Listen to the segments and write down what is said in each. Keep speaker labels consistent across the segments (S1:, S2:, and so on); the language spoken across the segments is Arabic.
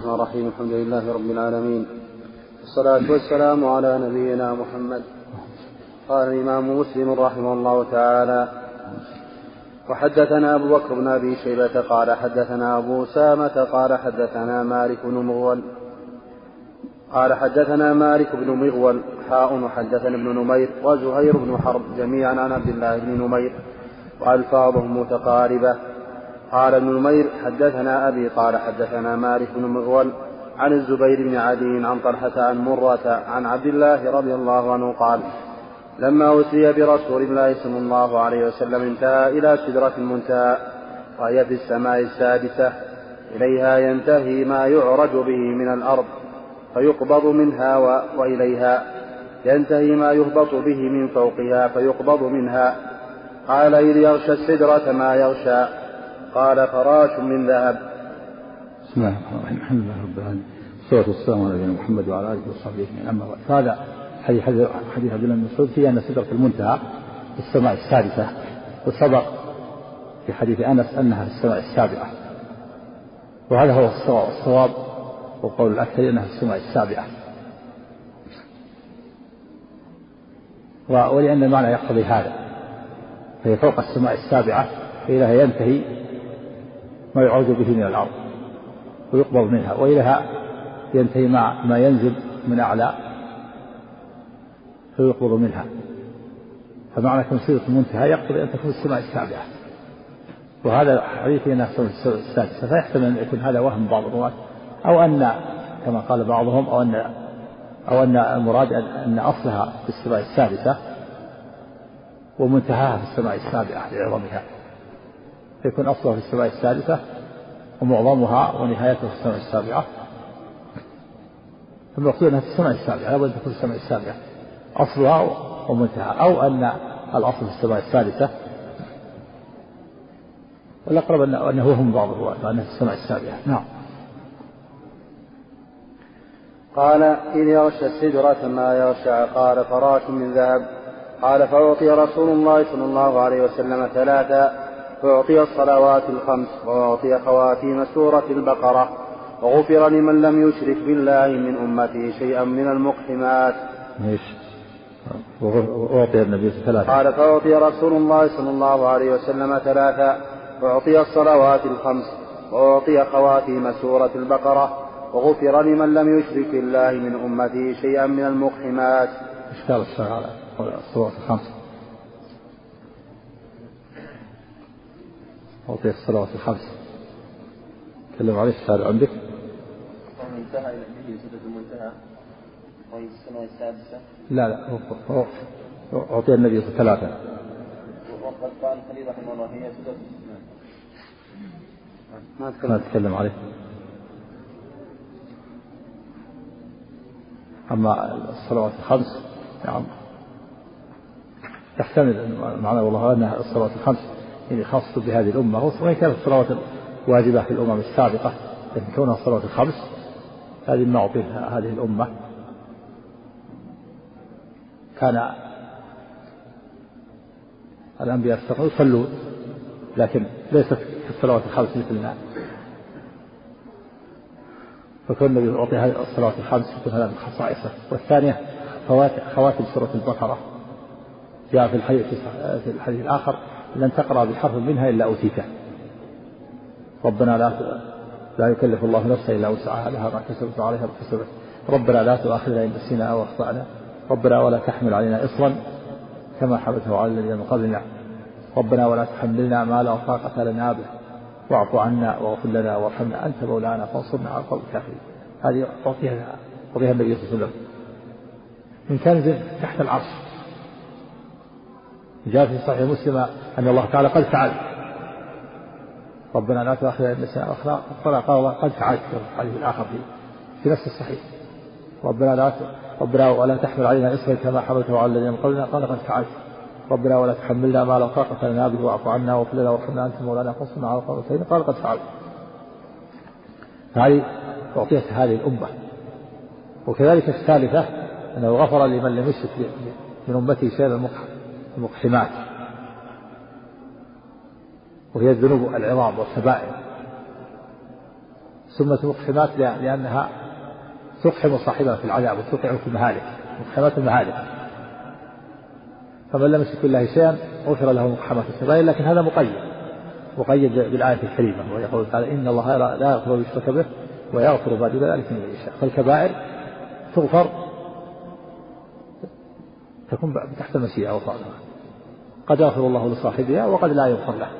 S1: الرحمن الرحيم الحمد لله رب العالمين والصلاة والسلام على نبينا محمد. قال الإمام مسلم رحمه الله تعالى وحدثنا أبو بكر بن أبي شيبة قال حدثنا أبو أسامة قال حدثنا مالك بن مغول. قال حدثنا مالك بن مغول حاء وحدثنا ابن نمير وزهير بن حرب جميعا عن عبد الله بن نمير وألفاظهم متقاربة. قال ابن نمير حدثنا أبي قال حدثنا مالك بن مغول عن الزبير بن عدي عن طلحة عن مرة عن عبد الله رضي الله عنه قال لما أسري برسول الله صلى الله عليه وسلم انتهى إلى سدرة المنتهى وهي في السماء السادسة إليها ينتهي ما يعرج به من الأرض فيقبض منها. وإليها ينتهي ما يهبط به من فوقها فيقبض منها قال إذ يغشى السدرة ما يغشى قال فراش من ذهب.
S2: بسم الله الرحمن الرحيم. الحمد لله رب العالمين. والصلاة والسلام على نبينا محمد وعلى آله وصحبه أجمعين. أما بعد فهذا حديث حديث عبد الله بن مسعود في أن سدرة المنتهى في السماء السادسة. وسبق في حديث أنس أنها في السماء السابعة. وهذا هو الصواب الصواب وقول الأكثر أنها في السماء السابعة. ولأن المعنى يقتضي هذا. فهي فوق السماء السابعة فإليها ينتهي ما يعوج به من الأرض ويقبض منها وإليها ينتهي ما ما ينزل من أعلى فيقبض منها. فمعنى سيرة المنتهى يقتضي أن تكون السماء السابعة. وهذا حديث أنها السادسة فيحتمل أن يكون هذا وهم بعض الرواة أو أن كما قال بعضهم أو أن أو أن المراد أن أصلها في السماء السادسة ومنتهاها في السماء السابعة لعظمها. فيكون أصلها في السماء السادسة ومعظمها ونهايتها في السماء السابعة. المقصود أنها في السماء السابعة لابد تكون في السماء السابعة. أصلها ومنتهى أو أن الأصل في السماء السادسة. والأقرب أنه هم بعض الرواة وأنها في السماء السابعة. نعم.
S1: قال إذ يغشى السدرة ما يغشى قال فراش من ذهب. قال فأعطي رسول الله صلى الله عليه وسلم ثلاثا فأعطي الصلوات الخمس وأعطي خواتيم سورة البقرة. وغفر لمن لم يشرك بالله من أمته شيئا من المقحمات.
S2: إيش؟ وأعطي النبي ثلاثة
S1: قال فأعطي رسول الله صلى الله عليه وسلم ثلاثا فأعطي الصلوات الخمس وأعطي خواتيم سورة البقرة. وغفر لمن لم يشرك بالله من أمته شيئا من المقحمات.
S2: إشكال الصلاة الصلوات الخمس؟ أعطي الصلوات الخمس. تكلم عليه السؤال عندك.
S1: انتهى إلى به سدة المنتهى وهي السنة السادسة.
S2: لا لا هو أعطي النبي ثلاثة
S1: وقد قال الخليل رحمه الله هي سدة
S2: ما تكلم عليه. أما الصلوات الخمس نعم. تحتمل معنى والله أنها الصلوات الخمس. يعني خاصة بهذه الأمة وإن كانت الصلوات واجبة في الأمم السابقة لكن كونها الصلوات الخمس هذه ما أعطيها هذه الأمة. كان الأنبياء السابقون يصلون لكن ليست في الصلوات الخمس مثلنا. فكون النبي يعطي هذه الصلوات الخمس يكون هذا من خصائصه. والثانية خواتم سورة البقرة. جاء في الحديث في الحديث الآخر لن تقرأ بحرف منها إلا أوتيته ربنا لا لا يكلف الله نفسا إلا وسعها لها ما كسبت وعليها ما كسبت. ربنا لا تؤاخذنا إن نسينا أو أخطأنا. ربنا ولا تحمل علينا إصرا كما حملته على الذين من قبلنا. ربنا ولا تحملنا ما لا طاقة لنا به. واعف عنا واغفر لنا وارحمنا. أنت مولانا فانصرنا على القوم الكافرين. هذه أعطيها أعطيها النبي صلى الله عليه وسلم. من كنز تحت العرش. جاء في صحيح مسلم أن الله تعالى قد فعل. ربنا لا تؤاخذنا إن نسينا قال الله قد فعلت في الحديث الآخر في في نفس الصحيح. ربنا لا ربنا ولا تحمل علينا إصرا كما حملته على الذين قبلنا. قال قد فعلت ربنا ولا تحملنا ما لا طاقة لنا به وأعف عنا واغفر لنا وارحمنا أنت مولانا. فانصرنا على القوم الكافرين. قال قد فعلت هذه أعطيت هذه الأمة. وكذلك الثالثة أنه غفر لمن لم يشرك من أمته شيئا المقحمات وهي الذنوب العظام والكبائر سمت مقحمات لأنها تقحم صاحبها في العذاب وتوقعه في المهالك. مقحمات المهالك. فمن لم يشرك بالله شيئا غفر له مقحمات السبائل. لكن هذا مقيد. مقيد بالآية الكريمة. ويقول تعالى إن الله لا يغفر يشرك به ويغفر بعد ذلك من يشاء. فالكبائر تغفر تكون تحت المشيئة وطاعتها قد يغفر الله لصاحبها وقد لا يغفر له.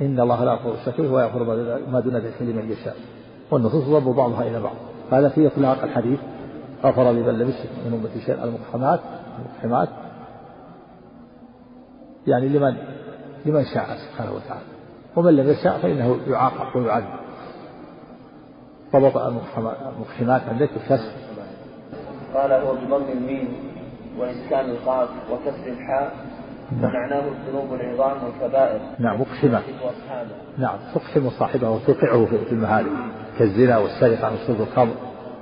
S2: إن الله لا يغفر الشرك به ويغفر ما دون ذلك لمن يشاء. والنصوص تضرب بعضها إلى بعض. هذا في إطلاق الحديث. غفر لمن لم يشرك من أمة شيئا المقحمات المقحمات يعني لمن لمن شاء سبحانه وتعالى. ومن لم يشاء فإنه يعاقب ويعذب. ضبط المقحمات عندك الكسر
S3: قال هو بضم الميم. وإسكان القاف وكسر الحاء ومعناه الذنوب العظام والكبائر.
S2: نعم مقحمة نعم تقحم صاحبه وتوقعه في المهالك كالزنا والسرقة وشرب الخمر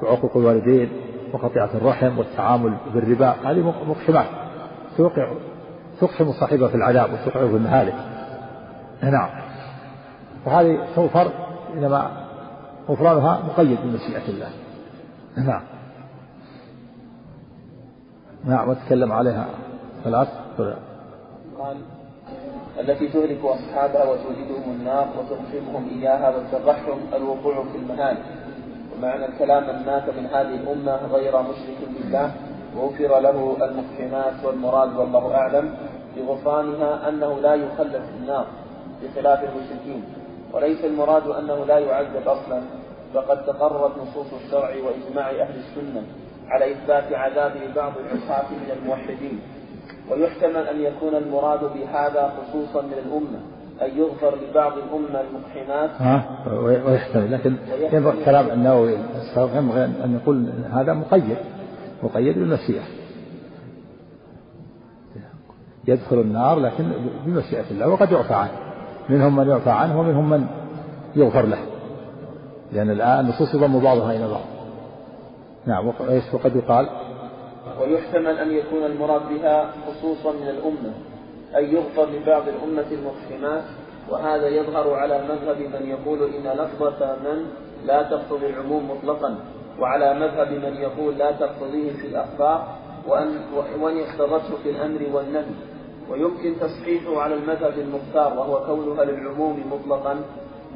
S2: وعقوق الوالدين وقطيعة الرحم والتعامل بالربا هذه مقحمات توقع تقحم صاحبها في العذاب وتوقعه في المهالك. نعم. وهذه تغفر إنما غفرانها مقيد بمشيئة الله. نعم. نعم وتكلم عليها ثلاث
S3: قال التي تهلك أصحابها وتوجدهم النار وتقسمهم إياها وتفرحهم الوقوع في المهالك ومعنى الكلام من مات من هذه الأمة غير مشرك بالله. وغفر له المحكمات والمراد والله أعلم بغفرانها أنه لا يخلد في النار بخلاف المشركين. وليس المراد أنه لا يعذب أصلا فقد تقررت نصوص الشرع وإجماع أهل السنة. على إثبات عذاب بعض العصاة من الموحدين. ويحتمل أن يكون المراد بهذا خصوصا من الأمة أن يغفر لبعض الأمة المقحمات.
S2: ها؟ ويحتمل. لكن ينبغي كلام النووي؟ ينبغي أن يقول هذا مقيد. مقيد بالمشيئة يدخل النار لكن بمشيئة الله وقد يعفى عنه. منهم من يعفى عنه ومنهم من يغفر له. لأن الآن النصوص يضم بعضها إلى بعض. نعم وقد يقال؟
S3: ويحتمل أن يكون المراد بها خصوصا من الأمة أن يغفر لبعض الأمة المحكمات وهذا يظهر على مذهب من يقول إن لفظة من لا تقتضي العموم مطلقا وعلى مذهب من يقول لا تقتضيه في الأخبار وأن وأن اقتضته في الأمر والنهي. ويمكن تصحيحه على المذهب المختار وهو كونها للعموم مطلقا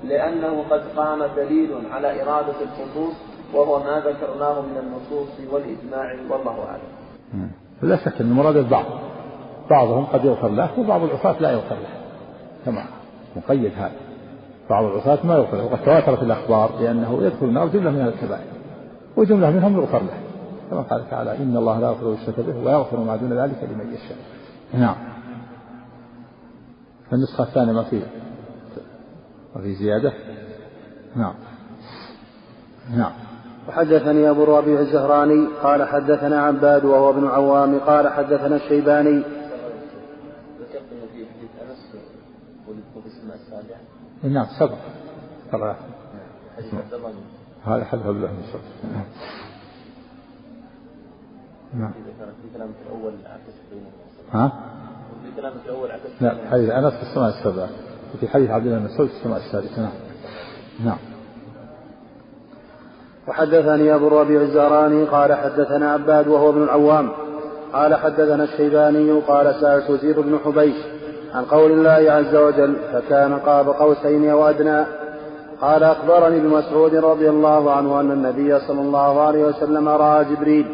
S3: لأنه قد قام دليل على إرادة الخصوص وهو ما ذكرناه من النصوص والإجماع والله أعلم.
S2: لا شك أن المراد البعض. بعضهم قد يغفر له وبعض العصاة لا يغفر له. كما مقيد هذا. بعض العصاة ما يغفر له. وقد تواترت الأخبار بأنه يدخل النار جملة من الكبائر. وجملة منهم يغفر له. كما قال تعالى إن الله لا يغفر الشرك به ويغفر ما دون ذلك لمن يشاء. نعم. النسخة الثانية ما في ما في زيادة؟ نعم. نعم.
S1: وحدثني أبو الربيع الزهراني قال حدثنا عباد وهو ابن عوام قال حدثنا الشيباني.
S2: نعم سبق. سبق هذا حدث الله بن نعم. نعم في كلامك الأول عكس ها؟ في كلامك الأول عكس لا حديث أنس في السماء السبعة وفي حديث عبد الله بن مسعود في السماء السادسة نعم. نعم.
S1: وحدثني أبو الربيع الزهراني قال حدثنا عباد وهو ابن العوام. قال حدثنا الشيباني قال سألت زيد بن حبيش عن قول الله عز وجل فكان قاب قوسين أو أدنى. قال أخبرني ابن مسعود رضي الله عنه أن النبي صلى الله عليه وسلم رأى جبريل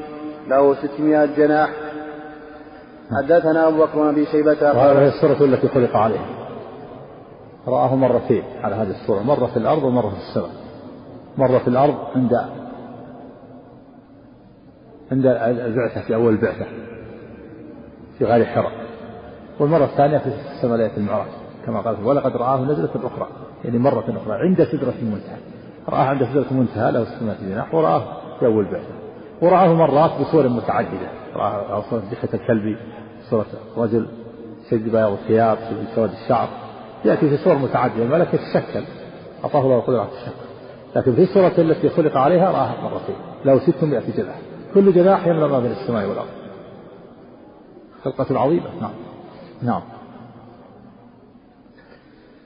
S1: له ستمائة جناح. حدثنا أبو بكر بن أبي شيبة
S2: وهذه السورة التي خلق عليها. رآه مرتين على هذه الصورة مرة في الأرض ومرة في السماء. مرة في الأرض عند عند البعثة في أول البعثة في غار حراء والمرة الثانية في السماء ليلة المعراج كما قال ولقد رآه نزلة أخرى يعني مرة أخرى عند سدرة المنتهى. رآه عند سدرة المنتهى له السماء جناح ورآه في أول البعثة. ورآه مرات بصور متعددة رآه صورة دحية الكلب صورة رجل شد بياض الثياب سواد الشعر. يأتي في صور متعددة الملك يتشكل أعطاه الله القدرة على التشكل. لكن في الصورة التي خلق عليها رآها مرتين له 600 جناح كل جناح يملأ ما بين السماء والأرض. خلقة عظيمة. نعم. نعم.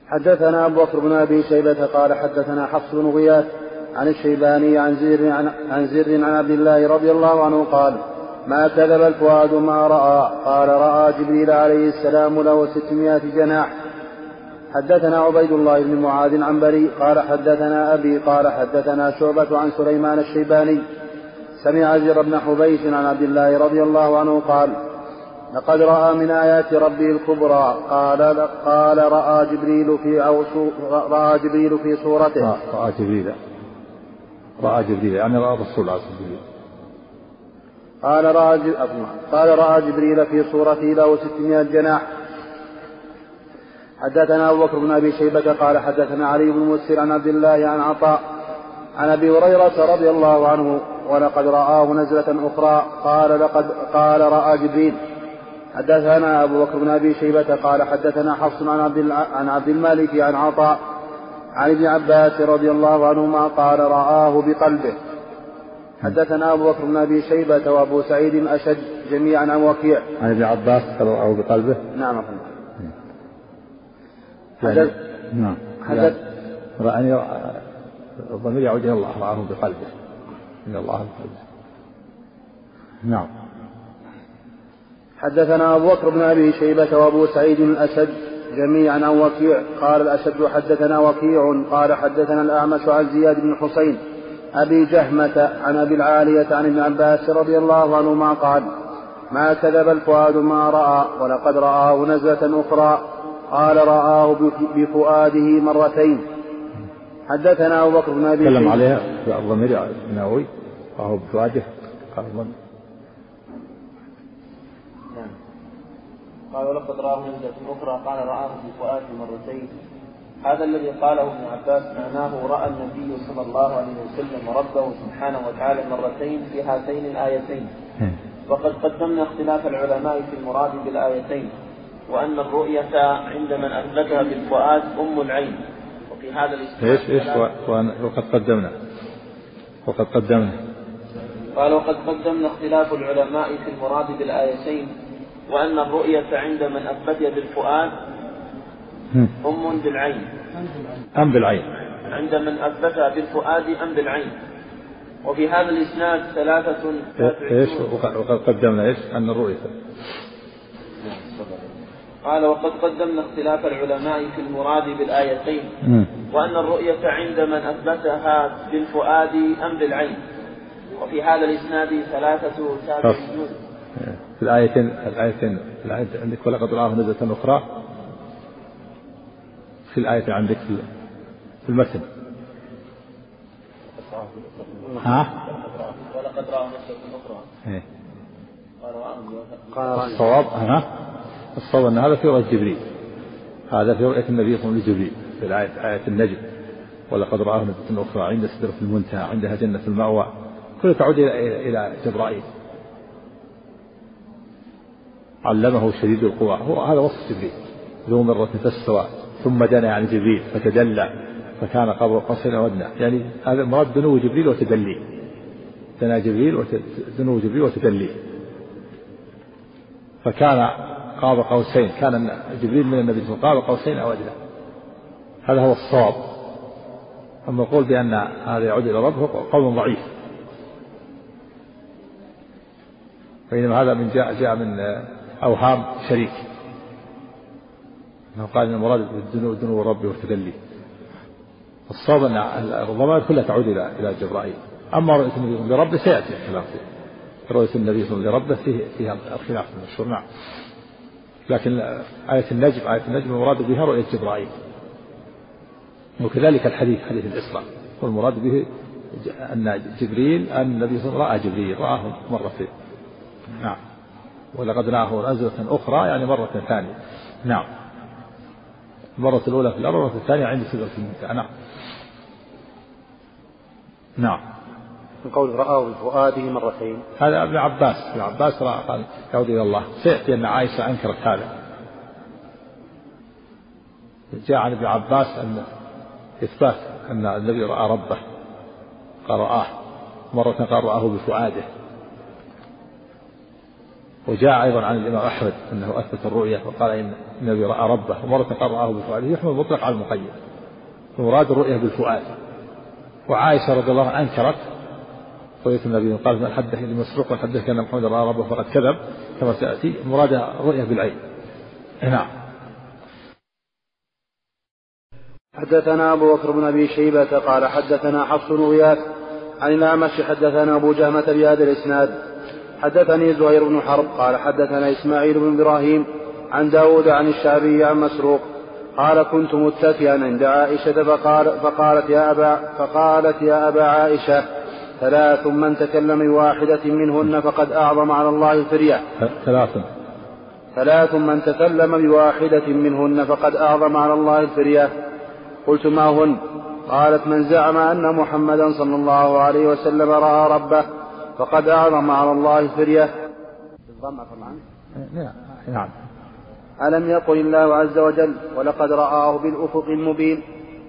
S1: حدثنا أبو بكر بن أبي شيبة قال حدثنا حفص بن غياث عن الشيباني عن زر عن, عن زر عن عبد الله رضي الله عنه قال ما كذب الفؤاد ما رأى. قال رأى جبريل عليه السلام له ستمائة جناح حدثنا عبيد الله بن معاذ عن بريء قال حدثنا أبي قال حدثنا شعبة عن سليمان الشيباني. سمع زر بن حبيش عن عبد الله رضي الله عنه قال لقد رأى من آيات ربه الكبرى. قال قال رأى جبريل في أو رأى جبريل في صورته.
S2: رأى جبريل. رأى جبريل يعني رأى الرسول عليه الصلاة
S1: قال رأى قال رأى جبريل في صورته له ستمائة جناح. حدثنا أبو بكر بن أبي شيبة قال حدثنا علي بن مسر عن عبد الله عن عطاء عن أبي هريرة رضي الله عنه ولقد رآه نزلة أخرى قال لقد قال رأى جبريل. حدثنا أبو بكر بن أبي شيبة قال حدثنا حفص عن عبد عن عبد الملك عن عطاء عن ابن عباس رضي الله عنهما قال رآه بقلبه. حدثنا أبو بكر بن أبي شيبة وأبو سعيد الأشد جميعا عن وكيع.
S2: عن ابن عباس قال رآه بقلبه.
S1: نعم أخي
S2: حدث نعم. حدث يعني الضمير يعود إلى الله رآه بقلبه إن الله بقلبه نعم.
S1: حدثنا أبو بكر بن أبي شيبة وأبو سعيد الأشد جميعا عن وكيع قال الأشد حدثنا وكيع قال حدثنا الأعمش عن زياد بن حسين أبي جهمة عن أبي العالية عن ابن عباس رضي الله عنهما قال ما كذب الفؤاد ما رأى ولقد رآه نزلة أخرى قال رآه بفؤاده مرتين. حدثنا أبو بكر بن أبي
S2: تكلم عليها في الضمير النووي. رآه بفؤاده. قال
S3: نعم. قال ولقد رآه نزلة أخرى قال رآه بفؤاده مرتين. هذا الذي قاله ابن عباس معناه رأى النبي صلى الله عليه وسلم ربه سبحانه وتعالى مرتين في هاتين الآيتين. وقد قدمنا اختلاف العلماء في المراد بالآيتين. وأن الرؤية عند من أثبتها بالفؤاد أم العين. وفي هذا
S2: الإسلام إيش إيش؟ وقد قدمنا. وقد قدمنا.
S3: قال وقد قدمنا اختلاف العلماء في المراد بالآيتين وأن الرؤية عند من أثبتها بالفؤاد أم بالعين.
S2: أم بالعين.
S3: عند من أثبتها بالفؤاد أم بالعين. وفي هذا الإسناد ثلاثة
S2: إيش؟ وقد قدمنا إيش؟ أن الرؤية.
S3: قال وقد قدمنا اختلاف العلماء في المراد بالآيتين وأن الرؤية عند من أثبتها بالفؤاد أم بالعين. وفي هذا الإسناد ثلاثة تابعيون
S2: في الآيتين الآيتين الآية عندك ولقد رآه نزلة أخرى؟ في الآية عندك في المتن. ها؟
S3: ولقد رآه نزلة أخرى. إيه.
S2: قال الصواب ها؟ الصواب أن هذا في رؤية جبريل. هذا في رؤية النبي صلى الله عليه وسلم لجبريل في آية النجم. ولقد رآه نزلة أخرى عند سدرة المنتهى عندها جنة المأوى. كلها تعود إلى إلى جبرائيل. علمه شديد القوى. هو هذا وصف جبريل. ذو مرة فاستوى ثم دنا عن جبريل فتدلى فكان قبر قصير ودنا يعني هذا مراد دنو جبريل وتدلي. دنا جبريل دنو جبريل وتدلي. فكان قاب قوسين. كان جبريل من النبي صلى الله عليه وسلم. قاب قوسين أو ادنى هذا هو الصواب. أما القول بأن هذا يعود إلى رب هو قول ضعيف. بينما هذا من جاء جاء من أوهام شريك. إنه قال إن المراد بالدنو دنو ربي والتدلي. الصواب أن الضمائر كلها تعود إلى إلى جبرائيل. أما رؤية النبي لربه سيأتي الخلاف فيه. رؤية النبي صلى الله عليه وسلم لربه فيه فيها الخلاف المشهور. نعم. لكن آية النجم آية النجم المراد بها رؤية جبرائيل. وكذلك الحديث حديث الإسراء. والمراد به أن جبريل أن النبي صلى الله عليه وسلم رأى جبريل رآه مرتين نعم. ولقد رآه نزلة أخرى يعني مرة ثانية. نعم. المرة الأولى في الأرض والمرة الثانية عند سدرة المنتهى نعم. نعم.
S1: من قول رآه بفؤاده مرتين
S2: هذا ابن عباس ابن عباس رأى قال يعود إلى الله. سيأتي أن عائشة أنكرت هذا. جاء عن ابن عباس أن إثبات أن النبي رأى ربه قال رآه مرة قال رآه بفؤاده. وجاء أيضا عن الإمام أحمد أنه أثبت الرؤية وقال إن النبي رأى ربه ومرة قال رآه بفؤاده. يحمل المطلق على المقيد. المراد الرؤية بالفؤاد. وعائشة رضي الله عنها أنكرت رؤية النبي قال من حدث المسروق وحدث أن محمد رأى ربه فقد كذب كما سيأتي مرادها رؤية بالعين. نعم.
S1: حدثنا أبو بكر بن أبي شيبة قال حدثنا حفص بن غياث عن الأعمش حدثنا أبو جهمة بهذا الإسناد. حدثني زهير بن حرب قال حدثنا إسماعيل بن إبراهيم عن داود عن الشعبي عن مسروق قال كنت متكئا عند عائشة فقال فقالت يا أبا فقالت يا أبا عائشة ثلاث من تكلم بواحدة منهن فقد أعظم على الله الفرية.
S2: ثلاث.
S1: ثلاث من تكلم بواحدة منهن فقد أعظم على الله الفرية. قلت ما هن؟ قالت من زعم أن محمدا صلى الله عليه وسلم رأى ربه فقد أعظم على الله الفرية.
S2: نعم. نعم.
S1: ألم يقل الله عز وجل ولقد رآه بالأفق المبين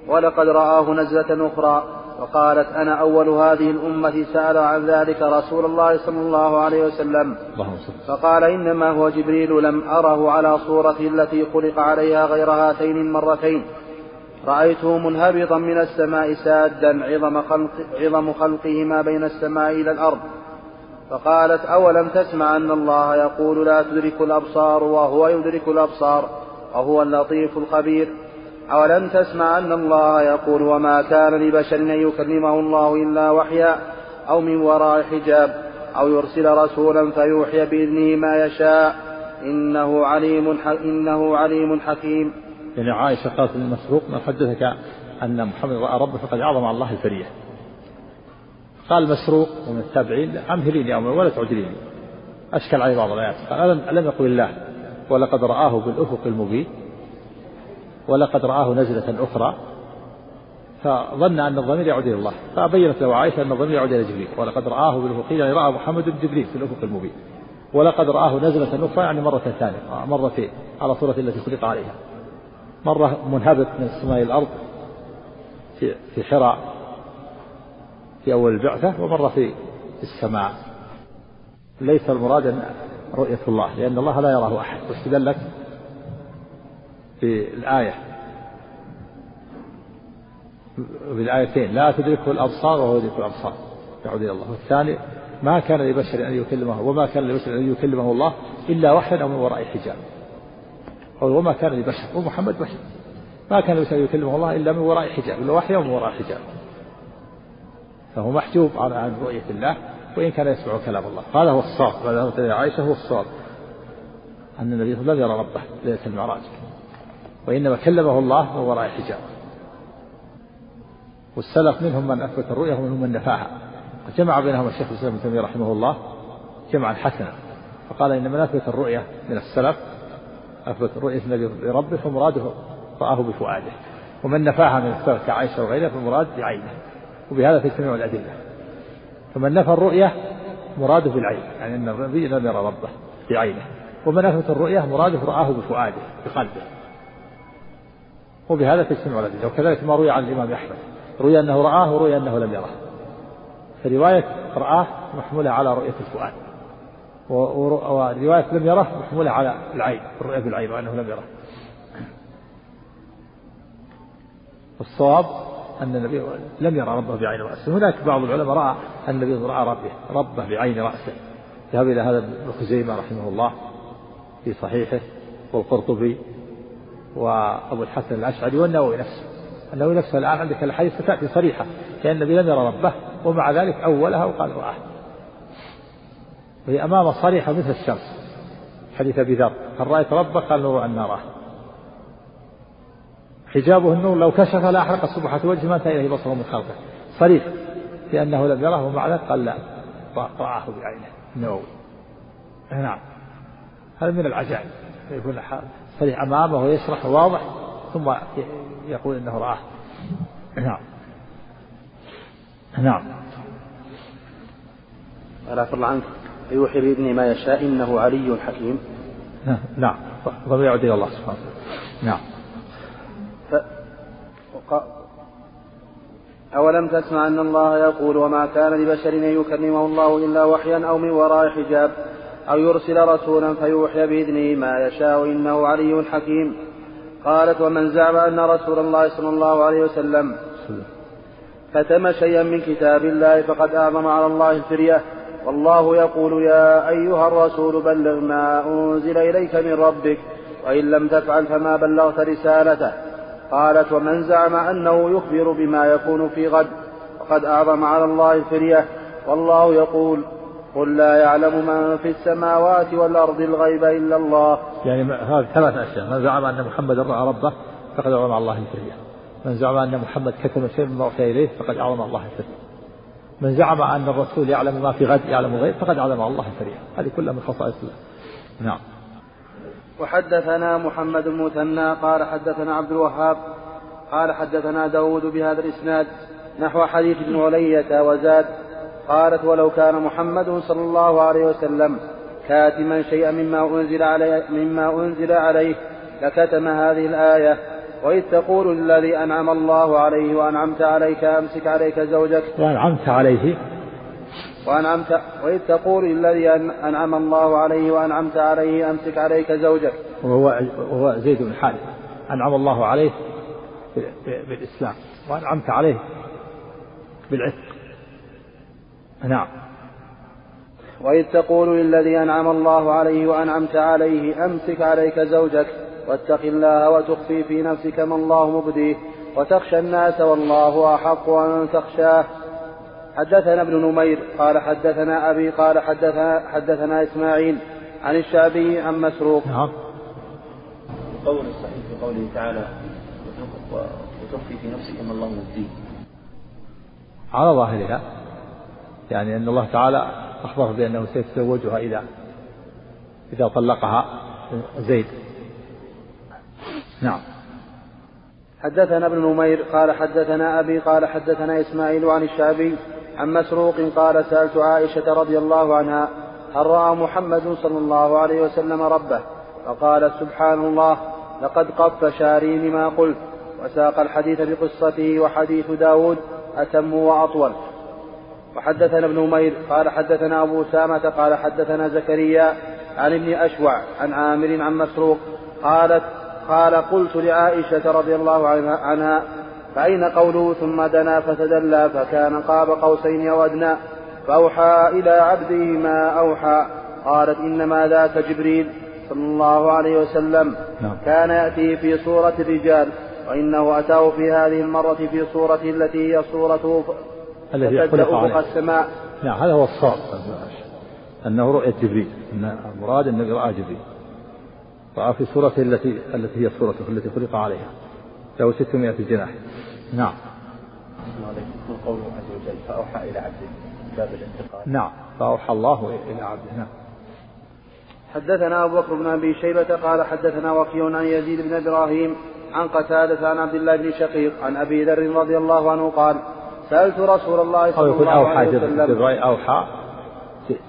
S1: ولقد رآه نزلة أخرى وقالت أنا أول هذه الأمة سأل عن ذلك رسول الله صلى الله عليه وسلم. فقال إنما هو جبريل لم أره على صورته التي خلق عليها غير هاتين المرتين. رأيته منهبطا من السماء سادا عظم, خلق عظم خلقه ما بين السماء إلى الأرض. فقالت أولم تسمع أن الله يقول لا تدرك الأبصار وهو يدرك الأبصار وهو اللطيف الخبير. أولم تسمع أن الله يقول وما كان لبشر أن يكلمه الله إلا وحيا أو من وراء حجاب أو يرسل رسولا فيوحي بإذنه ما يشاء إنه عليم إنه عليم حكيم.
S2: يعني عائشة قالت للمسروق ما حدثك أن محمد رأى ربه فقد أعظم على الله الفرية. قال مسروق ومن التابعين أمهليني أمر ولا تعجليني. أشكل عليه بعض الآيات قال ألم ألم يقل الله ولقد رآه بالأفق المبين ولقد رآه نزلة أخرى فظن أن الضمير يعود إلى الله فبينت له عائشة أن الضمير يعود إلى جبريل ولقد رآه بالأفق يعني رأى محمد جبريل في الأفق المبين ولقد رآه نزلة أخرى يعني مرة ثانية مرتين على صورة التي خلق عليها. مرة منهبط من السماء الأرض في في حراء في أول البعثة ومرة في السماء. ليس المراد رؤية الله لأن الله لا يراه أحد واستدلت في الآية بالآيتين. لا تدركه الأبصار وهو يدرك الأبصار. يعود إلى الله والثاني ما كان لبشر أن يكلمه وما كان لبشر أن يكلمه الله إلا وحيا أو من وراء حجاب. وما كان لبشر. ومحمد بشر. ما كان لبشر أن يكلمه الله إلا من وراء حجاب إلا وحيا ومن وراء حجاب. فهو محجوب عن رؤية الله وإن كان يسمع كلام الله. هذا هو الصواب. هذا عائشة هو الصواب. أن النبي صلى الله عليه وسلم لم يرى ربه ليلة المعراج. وإنما كلمه الله من وراء حجاب والسلف منهم من أثبت الرؤية ومنهم من نفاها. جمع بينهم الشيخ الإسلام ابن تيمية رحمه الله جمعا حسنا. فقال إن من أثبت الرؤية من السلف أثبت رؤية النبي لربه فمراده رآه بفؤاده. ومن نفاها من السلف كعائشة وغيرها فالمراد بعينه. وبهذا تجتمع الأدلة. فمن نفى الرؤية مراده بالعين يعني أن النبي لم يرى ربه بعينه. ومن أثبت الرؤية مراده رآه بفؤاده بقلبه. وبهذا تجتمع الأدلة وكذلك ما روي عن الإمام أحمد. روي أنه رآه وروي أنه لم يره. فرواية رآه محمولة على رؤية الفؤاد. ورواية لم يره محمولة على العين الرؤية بالعين وأنه لم يره. والصواب أن النبي لم يرى ربه بعين رأسه. هناك بعض العلماء رأى أن النبي رأى ربه ربه بعين رأسه. ذهب إلى هذا ابن خزيمة رحمه الله في صحيحه والقرطبي وأبو الحسن الأشعري والنووي نفسه. النووي نفسه الآن عندك الحديث ستأتي صريحة لأن النبي لم يرى ربه ومع ذلك أولها وقال رآه وهي أمام صريحة مثل الشمس حديث أبي ذر. هل رأيت ربك؟ قال نور أن نراه. حجابه النور لو كشف لأحرق سبحة وجهه ما إليه بصره من خلقه. صريح لأنه لم يره ومع ذلك قال لا رآه بعينه. النووي. نعم. هذا من العجائب. يقول صريح أمامه ويشرح واضح ثم يقول إنه رآه. نعم. نعم.
S1: ألا الله عنك. يوحي بإذن ما يشاء إنه علي حكيم.
S2: نعم. ضمير يعود إلى الله سبحانه نعم. ف...
S1: وق... أولم تسمع أن الله يقول وما كان لبشر أن يكلمه الله إلا وحيا أو من وراء حجاب؟ أو يرسل رسولا فيوحي بإذنه ما يشاء إنه علي حكيم. قالت ومن زعم أن رسول الله صلى الله عليه وسلم كتم شيئا من كتاب الله فقد أعظم على الله الفرية. والله يقول يا أيها الرسول بلغ ما أنزل إليك من ربك وإن لم تفعل فما بلغت رسالته. قالت ومن زعم أنه يخبر بما يكون في غد فقد أعظم على الله الفرية. والله يقول قل لا يعلم من في السماوات والأرض الغيب إلا الله.
S2: يعني هذه ثلاث أشياء. من زعم أن محمد رأى ربه فقد على الله الفرية من زعم أن محمد كتم شيء مما أوحي إليه فقد أعظم الله الفرية من زعم أن الرسول يعلم ما في غد يعلم غيب فقد أعظم الله الفرية هذه كلها من خصائص الله. نعم.
S1: وحدثنا محمد المثنى قال حدثنا عبد الوهاب قال حدثنا داود بهذا الإسناد نحو حديث ابن علية وزاد قالت ولو كان محمد صلى الله عليه وسلم كاتما شيئا مما أنزل عليه مما أنزل عليه لكتم هذه الآية. وإذ تقول للذي أنعم الله عليه وأنعمت عليك أمسك عليك زوجك.
S2: وأنعمت عليه.
S1: وأنعمت وإذ تقول للذي أنعم الله عليه وأنعمت عليه أمسك عليك زوجك.
S2: وهو وهو زيد بن حارثة أنعم الله عليه بالإسلام. وأنعمت عليه بالعتق. نعم.
S1: وإذ تقول للذي أنعم الله عليه وأنعمت عليه أمسك عليك زوجك واتق الله وتخفي في نفسك ما الله مبديه وتخشى الناس والله أحق أن تخشاه. حدثنا ابن نمير قال حدثنا أبي قال حدثنا, حدثنا إسماعيل عن الشعبي عن مسروق.
S2: نعم.
S3: قول الصحيح في قوله تعالى وتخفي في نفسك ما الله مبديه.
S2: على ظاهرها يعني أن الله تعالى أخبر بأنه سيتزوجها إذا إذا طلقها زيد. نعم.
S1: حدثنا ابن نمير قال حدثنا أبي قال حدثنا إسماعيل عن الشعبي عن مسروق قال سألت عائشة رضي الله عنها هل رأى محمد صلى الله عليه وسلم ربه؟ فقالت سبحان الله لقد قف شاري لما قلت. وساق الحديث بقصته وحديث داود أتم وأطول. وحدثنا ابن نمير قال حدثنا أبو سامة قال حدثنا زكريا عن ابن أشوع عن عامر عن مسروق قالت قال قلت لعائشة رضي الله عنها فأين قوله ثم دنا فتدلى فكان قاب قوسين أو أدنى فأوحى إلى عبده ما أوحى قالت إنما ذاك جبريل صلى الله عليه وسلم نعم. كان يأتي في صورة الرجال وإنه أتاه في هذه المرة في صورته التي هي صورته
S2: الذي خلق عليه. السماء. نعم هذا هو الصواب. أنه رؤية جبريل. أن المراد أنه رأى جبريل. رأى في صورته التي التي هي صورته التي خلق عليها. له 600 جناح. نعم.
S3: قوله عز وجل فأوحى إلى عبده باب الانتقال.
S2: نعم. فأوحى الله إلى عبده. نعم.
S1: حدثنا أبو بكر بن أبي شيبة قال حدثنا وكيع عن يزيد بن إبراهيم عن قتادة عن عبد الله بن شقيق عن أبي ذر رضي الله عنه قال سألت رسول الله صلى الله عليه وسلم.
S2: جبرائيل أوحى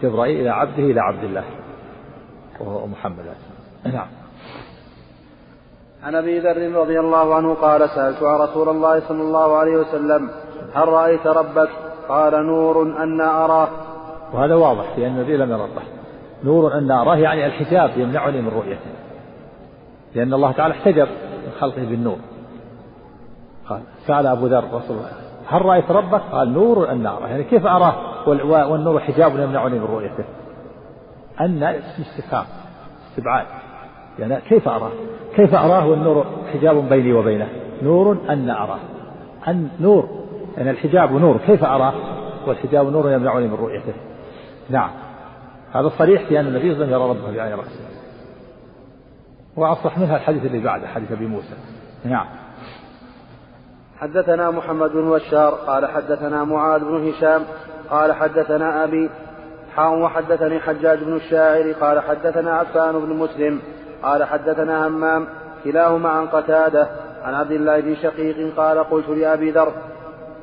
S2: جبرائيل إلى عبده إلى عبد الله وهو محمد. نعم.
S1: عن أبي ذر رضي الله عنه قال سألت عن رسول الله صلى الله عليه وسلم هل رأيت ربك؟ قال نور أنا أراه.
S2: وهذا واضح لأن النبي لم يرى ربه نور أنا أراه يعني الحجاب يمنعني من رؤيته. لأن الله تعالى احتجب من خلقه بالنور. قال سأل أبو ذر رسول الله. هل رأيت ربك؟ قال نور اراه يعني كيف أراه؟ والنور حجاب يمنعني من رؤيته. أن اسم استفهام استبعاد. يعني كيف أراه؟ كيف أراه والنور حجاب بيني وبينه؟ نور أن أراه. أن نور يعني الحجاب نور. كيف أراه؟ والحجاب نور يمنعني من رؤيته. نعم. هذا صريح في أن النبي صلى الله عليه وسلم يرى ربه بعين رأسه. وأصح منها الحديث اللي بعده حديث أبي موسى. نعم.
S1: حدثنا محمد بن بشار قال حدثنا معاذ بن هشام قال حدثنا أبي حاء وحدثني حجاج بن الشاعر قال حدثنا عفان بن مسلم قال حدثنا همام كلاهما عن قتادة عن عبد الله بن شقيق قال قلت لأبي ذر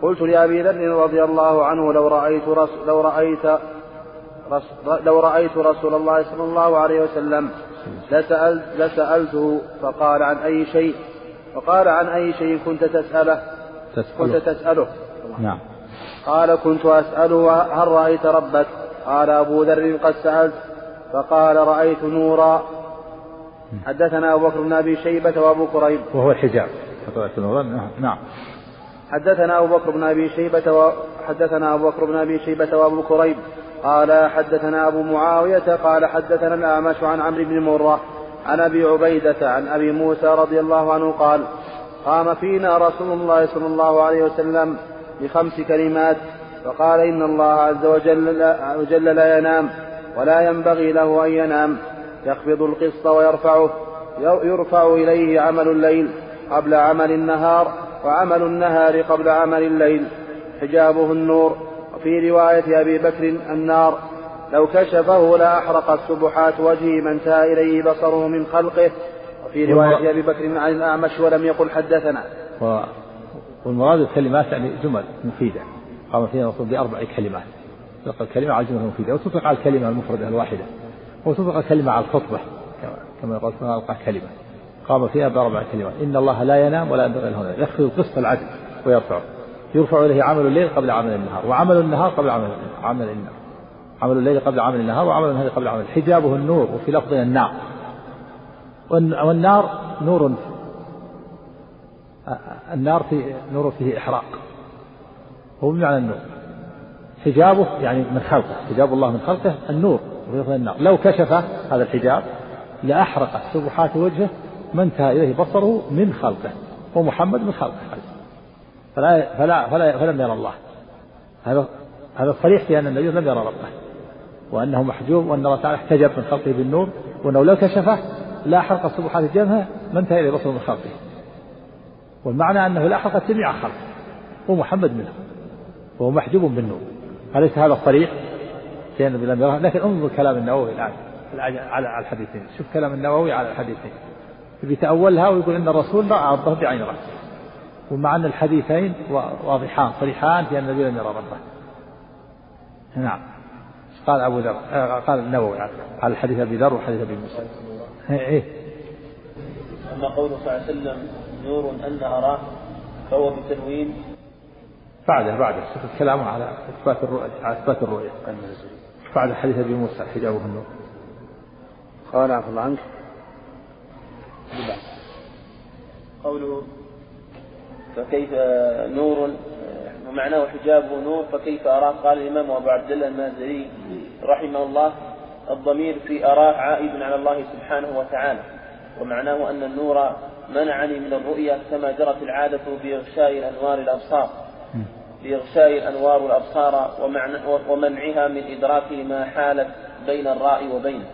S1: قلت لأبي ذر رضي الله عنه لو رأيت رس لو رأيت رس لو رأيت رسول الله صلى الله عليه وسلم لسألت لسألته فقال عن أي شيء؟ فقال عن أي شيء كنت تسأله؟ كنت تسأله.
S2: نعم.
S1: قال كنت أسأله هل رأيت ربك؟ قال أبو ذر قد سألت. فقال رأيت نورا. حدثنا أبو بكر بن أبي شيبة وأبو كريب
S2: وهو الحجاب. نعم.
S1: حدثنا أبو بكر بن أبي شيبة و... حدثنا أبو بكر بن أبي شيبة وأبو كريب قال حدثنا أبو معاوية قال حدثنا الأعمش عن عمرو بن مرة. عن أبي عبيدة عن أبي موسى رضي الله عنه قال قام فينا رسول الله صلى الله عليه وسلم بخمس كلمات فقال إن الله عز وجل لا, وجل لا ينام ولا ينبغي له أن ينام يخفض القسط ويرفعه يرفع إليه عمل الليل قبل عمل النهار وعمل النهار قبل عمل الليل. حجابه النور. وفي رواية أبي بكر النار لو كشفه لأحرقت سبحات وجهه ما انتهى إليه بصره من خلقه. وفي رواية أبي بكر عن الأعمش ولم يقل حدثنا.
S2: والمراد الكلمات يعني جمل مفيدة. قام فيها الرسول بأربع كلمات. تطلق الكلمة على الجملة المفيدة وتطلق على الكلمة المفردة الواحدة وتطلق الكلمة على الخطبة كما يقول ألقى كلمة قام فيها بأربع كلمات. إن الله لا ينام ولا ينبغي له يخفض القسط العدل ويرفعه. يرفع إليه عمل الليل قبل عمل النهار وعمل النهار قبل عمل عمل النهار. عمل الليل قبل عمل النهار وعمل النهار قبل عمل حجابه النور وفي لفظ النار. والنار نور النار في نور فيه إحراق. هو بمعنى النور. حجابه يعني من خلقه. حجاب الله من خلقه النور وفي النار. لو كشف هذا الحجاب لأحرقت سبحات وجهه ما انتهى إليه بصره من خلقه. ومحمد من خلقه. فلا فلا فلا فلم يرى الله. هذا هذا صريح في أن النبي لم يرى ربه. وأنه محجوب وأن الله تعالى احتجب من خلقه بالنور وأنه لو كشفه لا حرق سبحات جبهة ما انتهى إليه بصره من خلقه. والمعنى أنه لا حرق جميع خلقه ومحمد منه وهو محجوب بالنور. أليس هذا صريح في أن النبي لم يره. لكن انظر كلام النووي الآن على الحديثين. شوف كلام النووي على الحديثين. بيتأولها ويقول إن الرسول رأى ربه بعين رأسه. ومع أن الحديثين واضحان صريحان في أن النبي لم يرى ربه. نعم. قال أبو ذر آه، قال النووي على الحديث أبي ذر وحديث أبي موسى. إيه
S3: أما قوله صلى الله عليه وسلم نور أن أراه فهو بتنوين.
S2: بعده بعده شوف كلامه على إثبات الرؤية على إثبات الرؤية. بعد حديث أبي موسى حجابه النور.
S1: قال عفوا الله عنك.
S3: قوله فكيف نور ومعناه حجابه نور فكيف أراه؟ قال الإمام أبو عبد الله المازري رحمه الله الضمير في أراه عائد على الله سبحانه وتعالى ومعناه أن النور منعني من الرؤية كما جرت العادة بإغشاء الأنوار الأبصار. بإغشاء الأنوار الأبصار ومنعها من إدراك ما حالت بين الراء وبينه.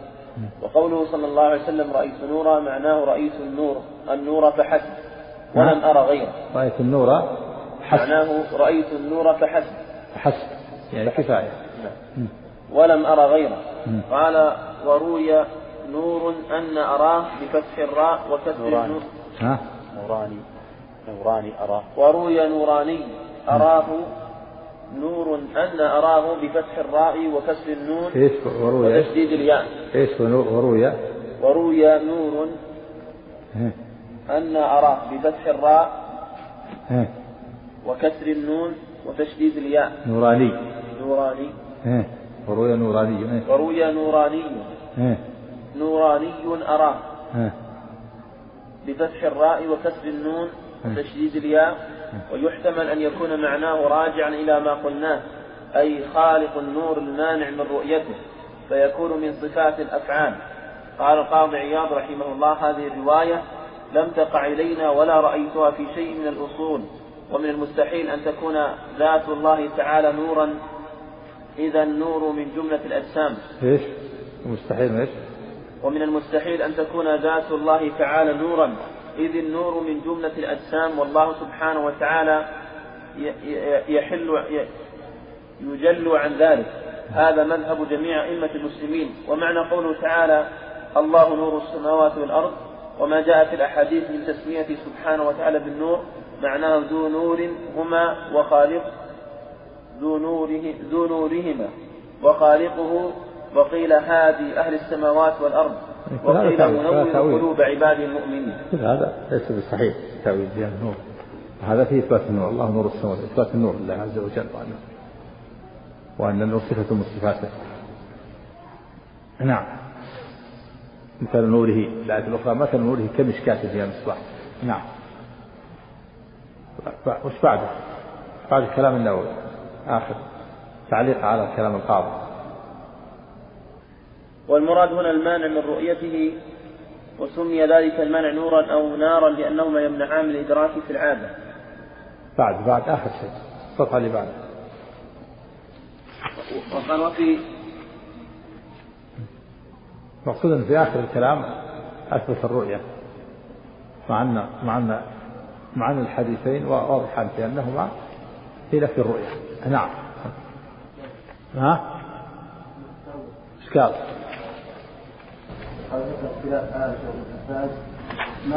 S3: وقوله صلى الله عليه وسلم رأيت نورا معناه رأيت النور النور فحسب ولم أرى غيره.
S2: رأيت النور
S3: حسب معناه رأيت النور فحسب.
S2: فحسب. يعني كفاية.
S3: نعم. ولم أرى غيره. قال وروي نور أن أراه بفتح الراء وكسر النور.
S2: ها؟
S1: نوراني. نوراني أراه.
S3: وروي نوراني. أراه نور أن أراه بفتح الراء وكسر النون
S2: إيش وروي
S3: وتشديد الياء.
S2: إيش وروي.
S3: وروي نور أن أراه بفتح الراء. وكسر النون وتشديد الياء.
S2: نوراني.
S3: نوراني.
S2: وروي نوراني.
S3: وروي نوراني. نوراني أراه بفتح الراء وكسر النون وتشديد الياء. ويحتمل أن يكون معناه راجعا إلى ما قلناه. أي خالق النور المانع من رؤيته. فيكون من صفات الأفعال. قال القاضي عياض رحمه الله هذه الرواية لم تقع إلينا ولا رأيتها في شيء من الأصول. ومن المستحيل أن تكون ذات الله تعالى نورا. إذا النور من جملة الأجسام.
S2: إيش؟ مستحيل إيش؟
S3: ومن المستحيل أن تكون ذات الله تعالى نورا. إذ النور من جملة الأجسام والله سبحانه وتعالى يحل يجل عن ذلك. هذا مذهب جميع أئمة المسلمين. ومعنى قوله تعالى الله نور السماوات والأرض. وما جاء في الأحاديث من تسميته سبحانه وتعالى بالنور. معناه ذو نور هما وخالق ذو نوره ذو نورهما. وخالقه وقيل هادي أهل السماوات والأرض. وقيل منور قلوب عباده المؤمنين.
S2: هذا ليس بصحيح تأويل بها النور. هذا فيه إثبات النور. الله نور السماوات إثبات النور لله عز وجل وأن وأن النور صفة من صفاته. نعم. مثل نوره الآية الأخرى مثل نوره كمشكاة فيها مصباح نعم. وش بعده؟ بعد كلام النووي. آخر. تعليق على كلام القاضي.
S3: والمراد هنا المانع من رؤيته وسمي ذلك المانع نورا أو نارا لأنهما يمنعان من الإدراك في العادة.
S2: بعد بعد آخر شيء. الصفحة اللي بعد.
S3: وقال وفي
S2: مقصود في آخر الكلام أثبت الرؤية مع أن مع أن مع أن الحديثين واضحان في أنهما في نفي الرؤية نعم ها إيش قال؟ ما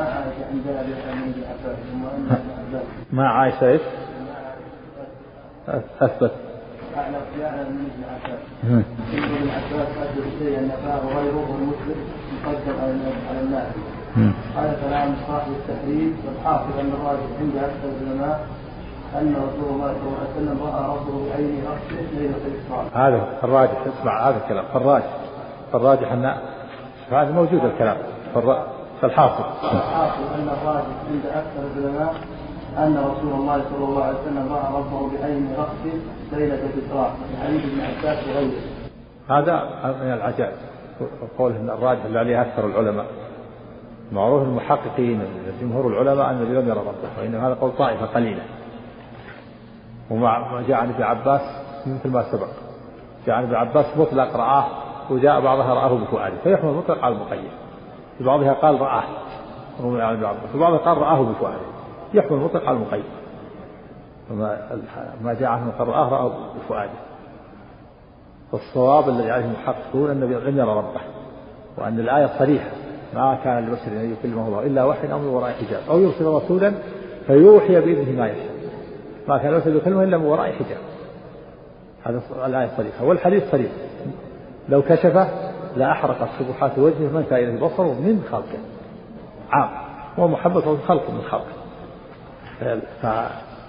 S2: عندها من ما عائشة إيش؟ أثبت أعلى يعلم من ابن عباس. ابن عباس أثبت شيئا نفاه غيره المسلم مقدم على الناس. هذا كلام صاحب التحريم والحافظ أن الراجح عند أكثر العلماء أن رسول الله صلى الله عليه وسلم رأى ربه بعينه رأسه ليلة الإسراء. هذا الراجح اسمع هذا الكلام فالراجح فالراجح أن هذا موجود الكلام فالحاصل
S4: الحاصل أن الراجح عند أكثر العلماء أن رسول الله صلى الله عليه وسلم رأى ربه بعين رأسه ليلة الإسراء في حديث ابن عباس وغيره.
S2: هذا من العجائب قول إن الراجح اللي عليه أكثر العلماء معروف المحققين جمهور العلماء أن النبي لم يرى ربه وانما هذا قول طائفة قليلة. ومع ما جاء عن ابن عباس مثل ما سبق. جاء عن ابن عباس مطلق رآه وجاء بعضها رآه بفؤاده فيحمل مطلق على المقيد. في بعضها قال رآه عن ابن عباس. وبعضها قال رآه بفؤاده يحمل مطلق على المقيد. وما ما جاء عنه قال رآه رآه بفؤاده. فالصواب الذي عليه المحققون أن لم يرى ربه وأن الآية صريحة. ما كان لبشر أن يكلمه الله إلا وحي أو من وراء حجاب. أو يرسل رسولا فيوحي بإذنه ما يشاء. ما كان يرسل يكلمه إلا من وراء حجاب. هذا الآية صريحة والحديث صريح. لو كشفه لأحرقت سبحات وجهه من إليه بصره من خلقه. عام. ومحبة خلق من خلقه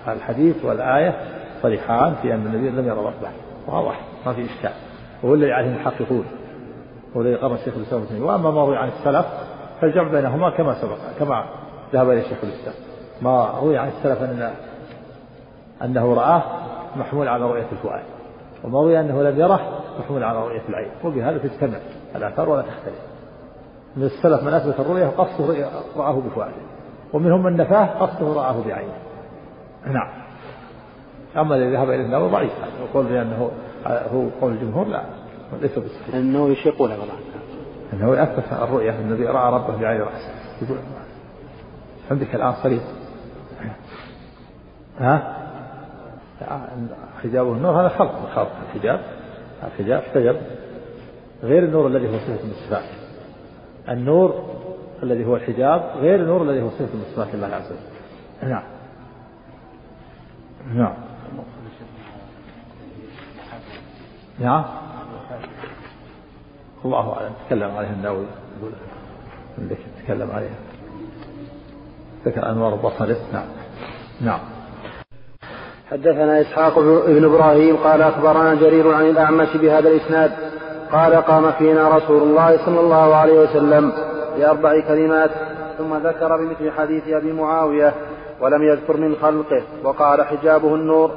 S2: فالحديث والآية صريحان في أن النبي لم يرى ربه. واضح. ما في إشكال. وهو الذي عليه المحققون. هو الذي قام الشيخ الإسلام ابن وأما ما روي عن السلف فالجمع بينهما كما سبق كما ذهب إليه شيخ الإسلام. ما روي عن السلف أن أنه رآه محمول على رؤية الفؤاد وما روي أنه لم يره محمول على رؤية العين. وبهذا تجتمع الآثار ولا تختلف. من السلف من أثبت الرؤية قصده رآه بفؤاده ومنهم من نفاه قصده رآه بعينه. نعم. أما الذي ذهب إلى النار ضعيف وقول بأنه هو قول الجمهور لا. ليس بالصحيح
S1: أنه يشيقون والله
S2: أنه أثبت الرؤية النبي رأى ربه بعين رأسه. يقول عندك الآن صريح ها؟ حجابه النور هذا خلق من خلق الحجاب. الحجاب احتجب. غير النور الذي هو صفة من الصفات. النور الذي هو الحجاب غير النور الذي هو صفة من صفات الله عز وجل. نعم. نعم. نعم. الله أعلم. تكلم عليه النووي. يقول تكلم عليها. ذكر أنوار البصري نعم. نعم.
S1: حدثنا إسحاق بن إبراهيم قال أخبرنا جرير عن الأعمش بهذا الإسناد. قال قام فينا رسول الله صلى الله عليه وسلم بأربع كلمات ثم ذكر بمثل حديث أبي معاوية ولم يذكر من خلقه وقال حجابه النور.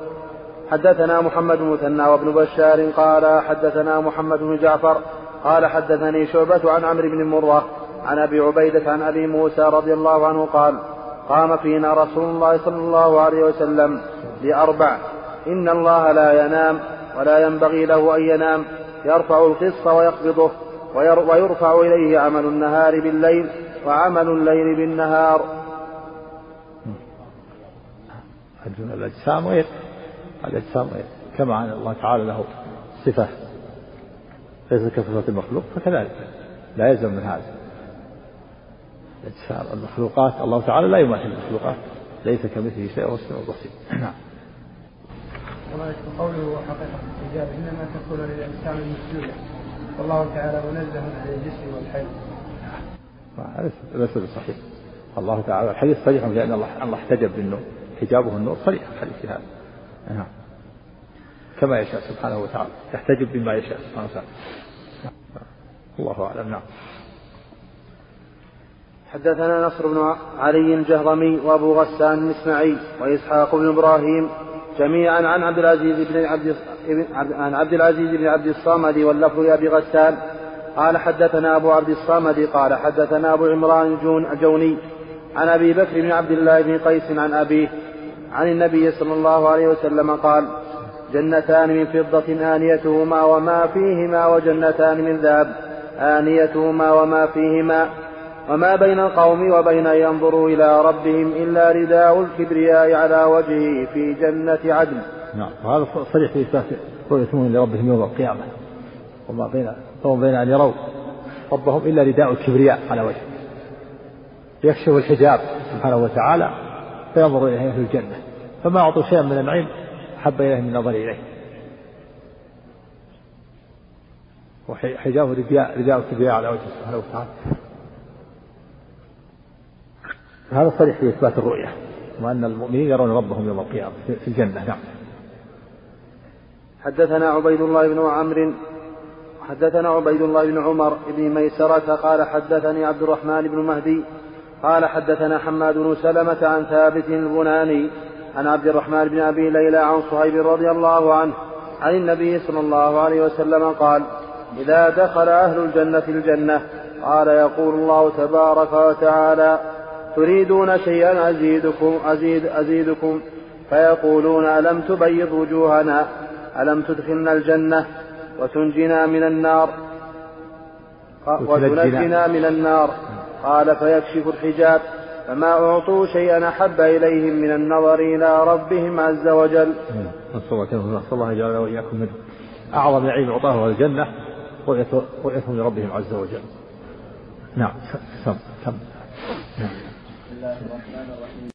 S1: حدثنا محمد بن مثنى وابن بشار قال حدثنا محمد بن جعفر قال حدثني شعبة عن عمرو بن مرة عن أبي عبيدة عن أبي موسى رضي الله عنه قال قام فينا رسول الله صلى الله عليه وسلم لأربع إن الله لا ينام ولا ينبغي له أن ينام. يرفع القسط ويقبضه ويرفع إليه عمل النهار بالليل وعمل الليل بالنهار.
S2: الأجسام غير. الأجسام غير. كما أن الله تعالى له صفة. ليس كصفة المخلوق فكذلك. لا يلزم من هذا. الأجسام المخلوقات. الله تعالى لا يماثل المخلوقات. ليس كمثله شيء وهو السميع البصير. نعم.
S4: قوله حقيقة الحجاب إنما تكون للأجسام المسجودة والله تعالى منزه عن الجسم والحي.
S2: ليس بصحيح. الله تعالى الحديث صريح بأن الله الله احتجب بالنور. حجابه النور صريح الحديث هذا. نعم. كما يشاء سبحانه وتعالى. يحتجب بما يشاء سبحانه وتعالى. الله أعلم. نعم.
S1: حدثنا نصر بن علي الجهضمي وأبو غسان المسمعي وإسحاق بن إبراهيم جميعا عن عبد العزيز بن عبد عن عبد العزيز بن عبد الصمد واللفظ لابي غسان. قال حدثنا أبو عبد الصمد قال حدثنا أبو عمران الجوني عن أبي بكر بن عبد الله بن قيس عن أبيه عن النبي صلى الله عليه وسلم قال جنتان من فضة آنيتهما وما فيهما وجنتان من ذهب آنيتهما وما فيهما وما بين القوم وبين أن ينظروا إلى ربهم إلا رداء الكبرياء على وجهه في جنة عدن.
S2: نعم وهذا صريح في إثبات رؤية لربهم يوم القيامة. وما بين وما بين أن يروا ربهم إلا رداء الكبرياء على وجهه. يكشف الحجاب سبحانه وتعالى فينظر إليه في الجنة. فما أعطوا شيئا من النعيم أحب إليه من النظر إليه. وحجابه رداء رداء الكبرياء على وجهه سبحانه وتعالى. هذا صريح في إثبات الرؤية. وأن المؤمنين يرون ربهم يوم القيامة في الجنة. نعم.
S1: حدثنا عبيد الله بن عمرو. حدثنا عبيد الله بن عمر بن ميسرة قال حدثني عبد الرحمن بن مهدي قال حدثنا حماد بن سلمة عن ثابت البناني عن عبد الرحمن بن أبي ليلى عن صهيب رضي الله عنه عن النبي صلى الله عليه وسلم قال إذا دخل أهل الجنة الجنة قال يقول الله تبارك وتعالى تريدون شيئا أزيدكم أزيد أزيدكم فيقولون ألم تبيض وجوهنا ألم تدخلنا الجنة وتنجنا من النار وتنجنا من النار؟ قال فيكشف الحجاب فما أعطوا شيئا أحب إليهم من النظر إلى ربهم عز وجل.
S2: نسأل الله يجعلنا وإياكم منه. أعظم نعيم أعطاه الجنة رؤيتهم لربهم عز وجل. نعم كم كم نعم. بسم الله الرحمن الرحيم.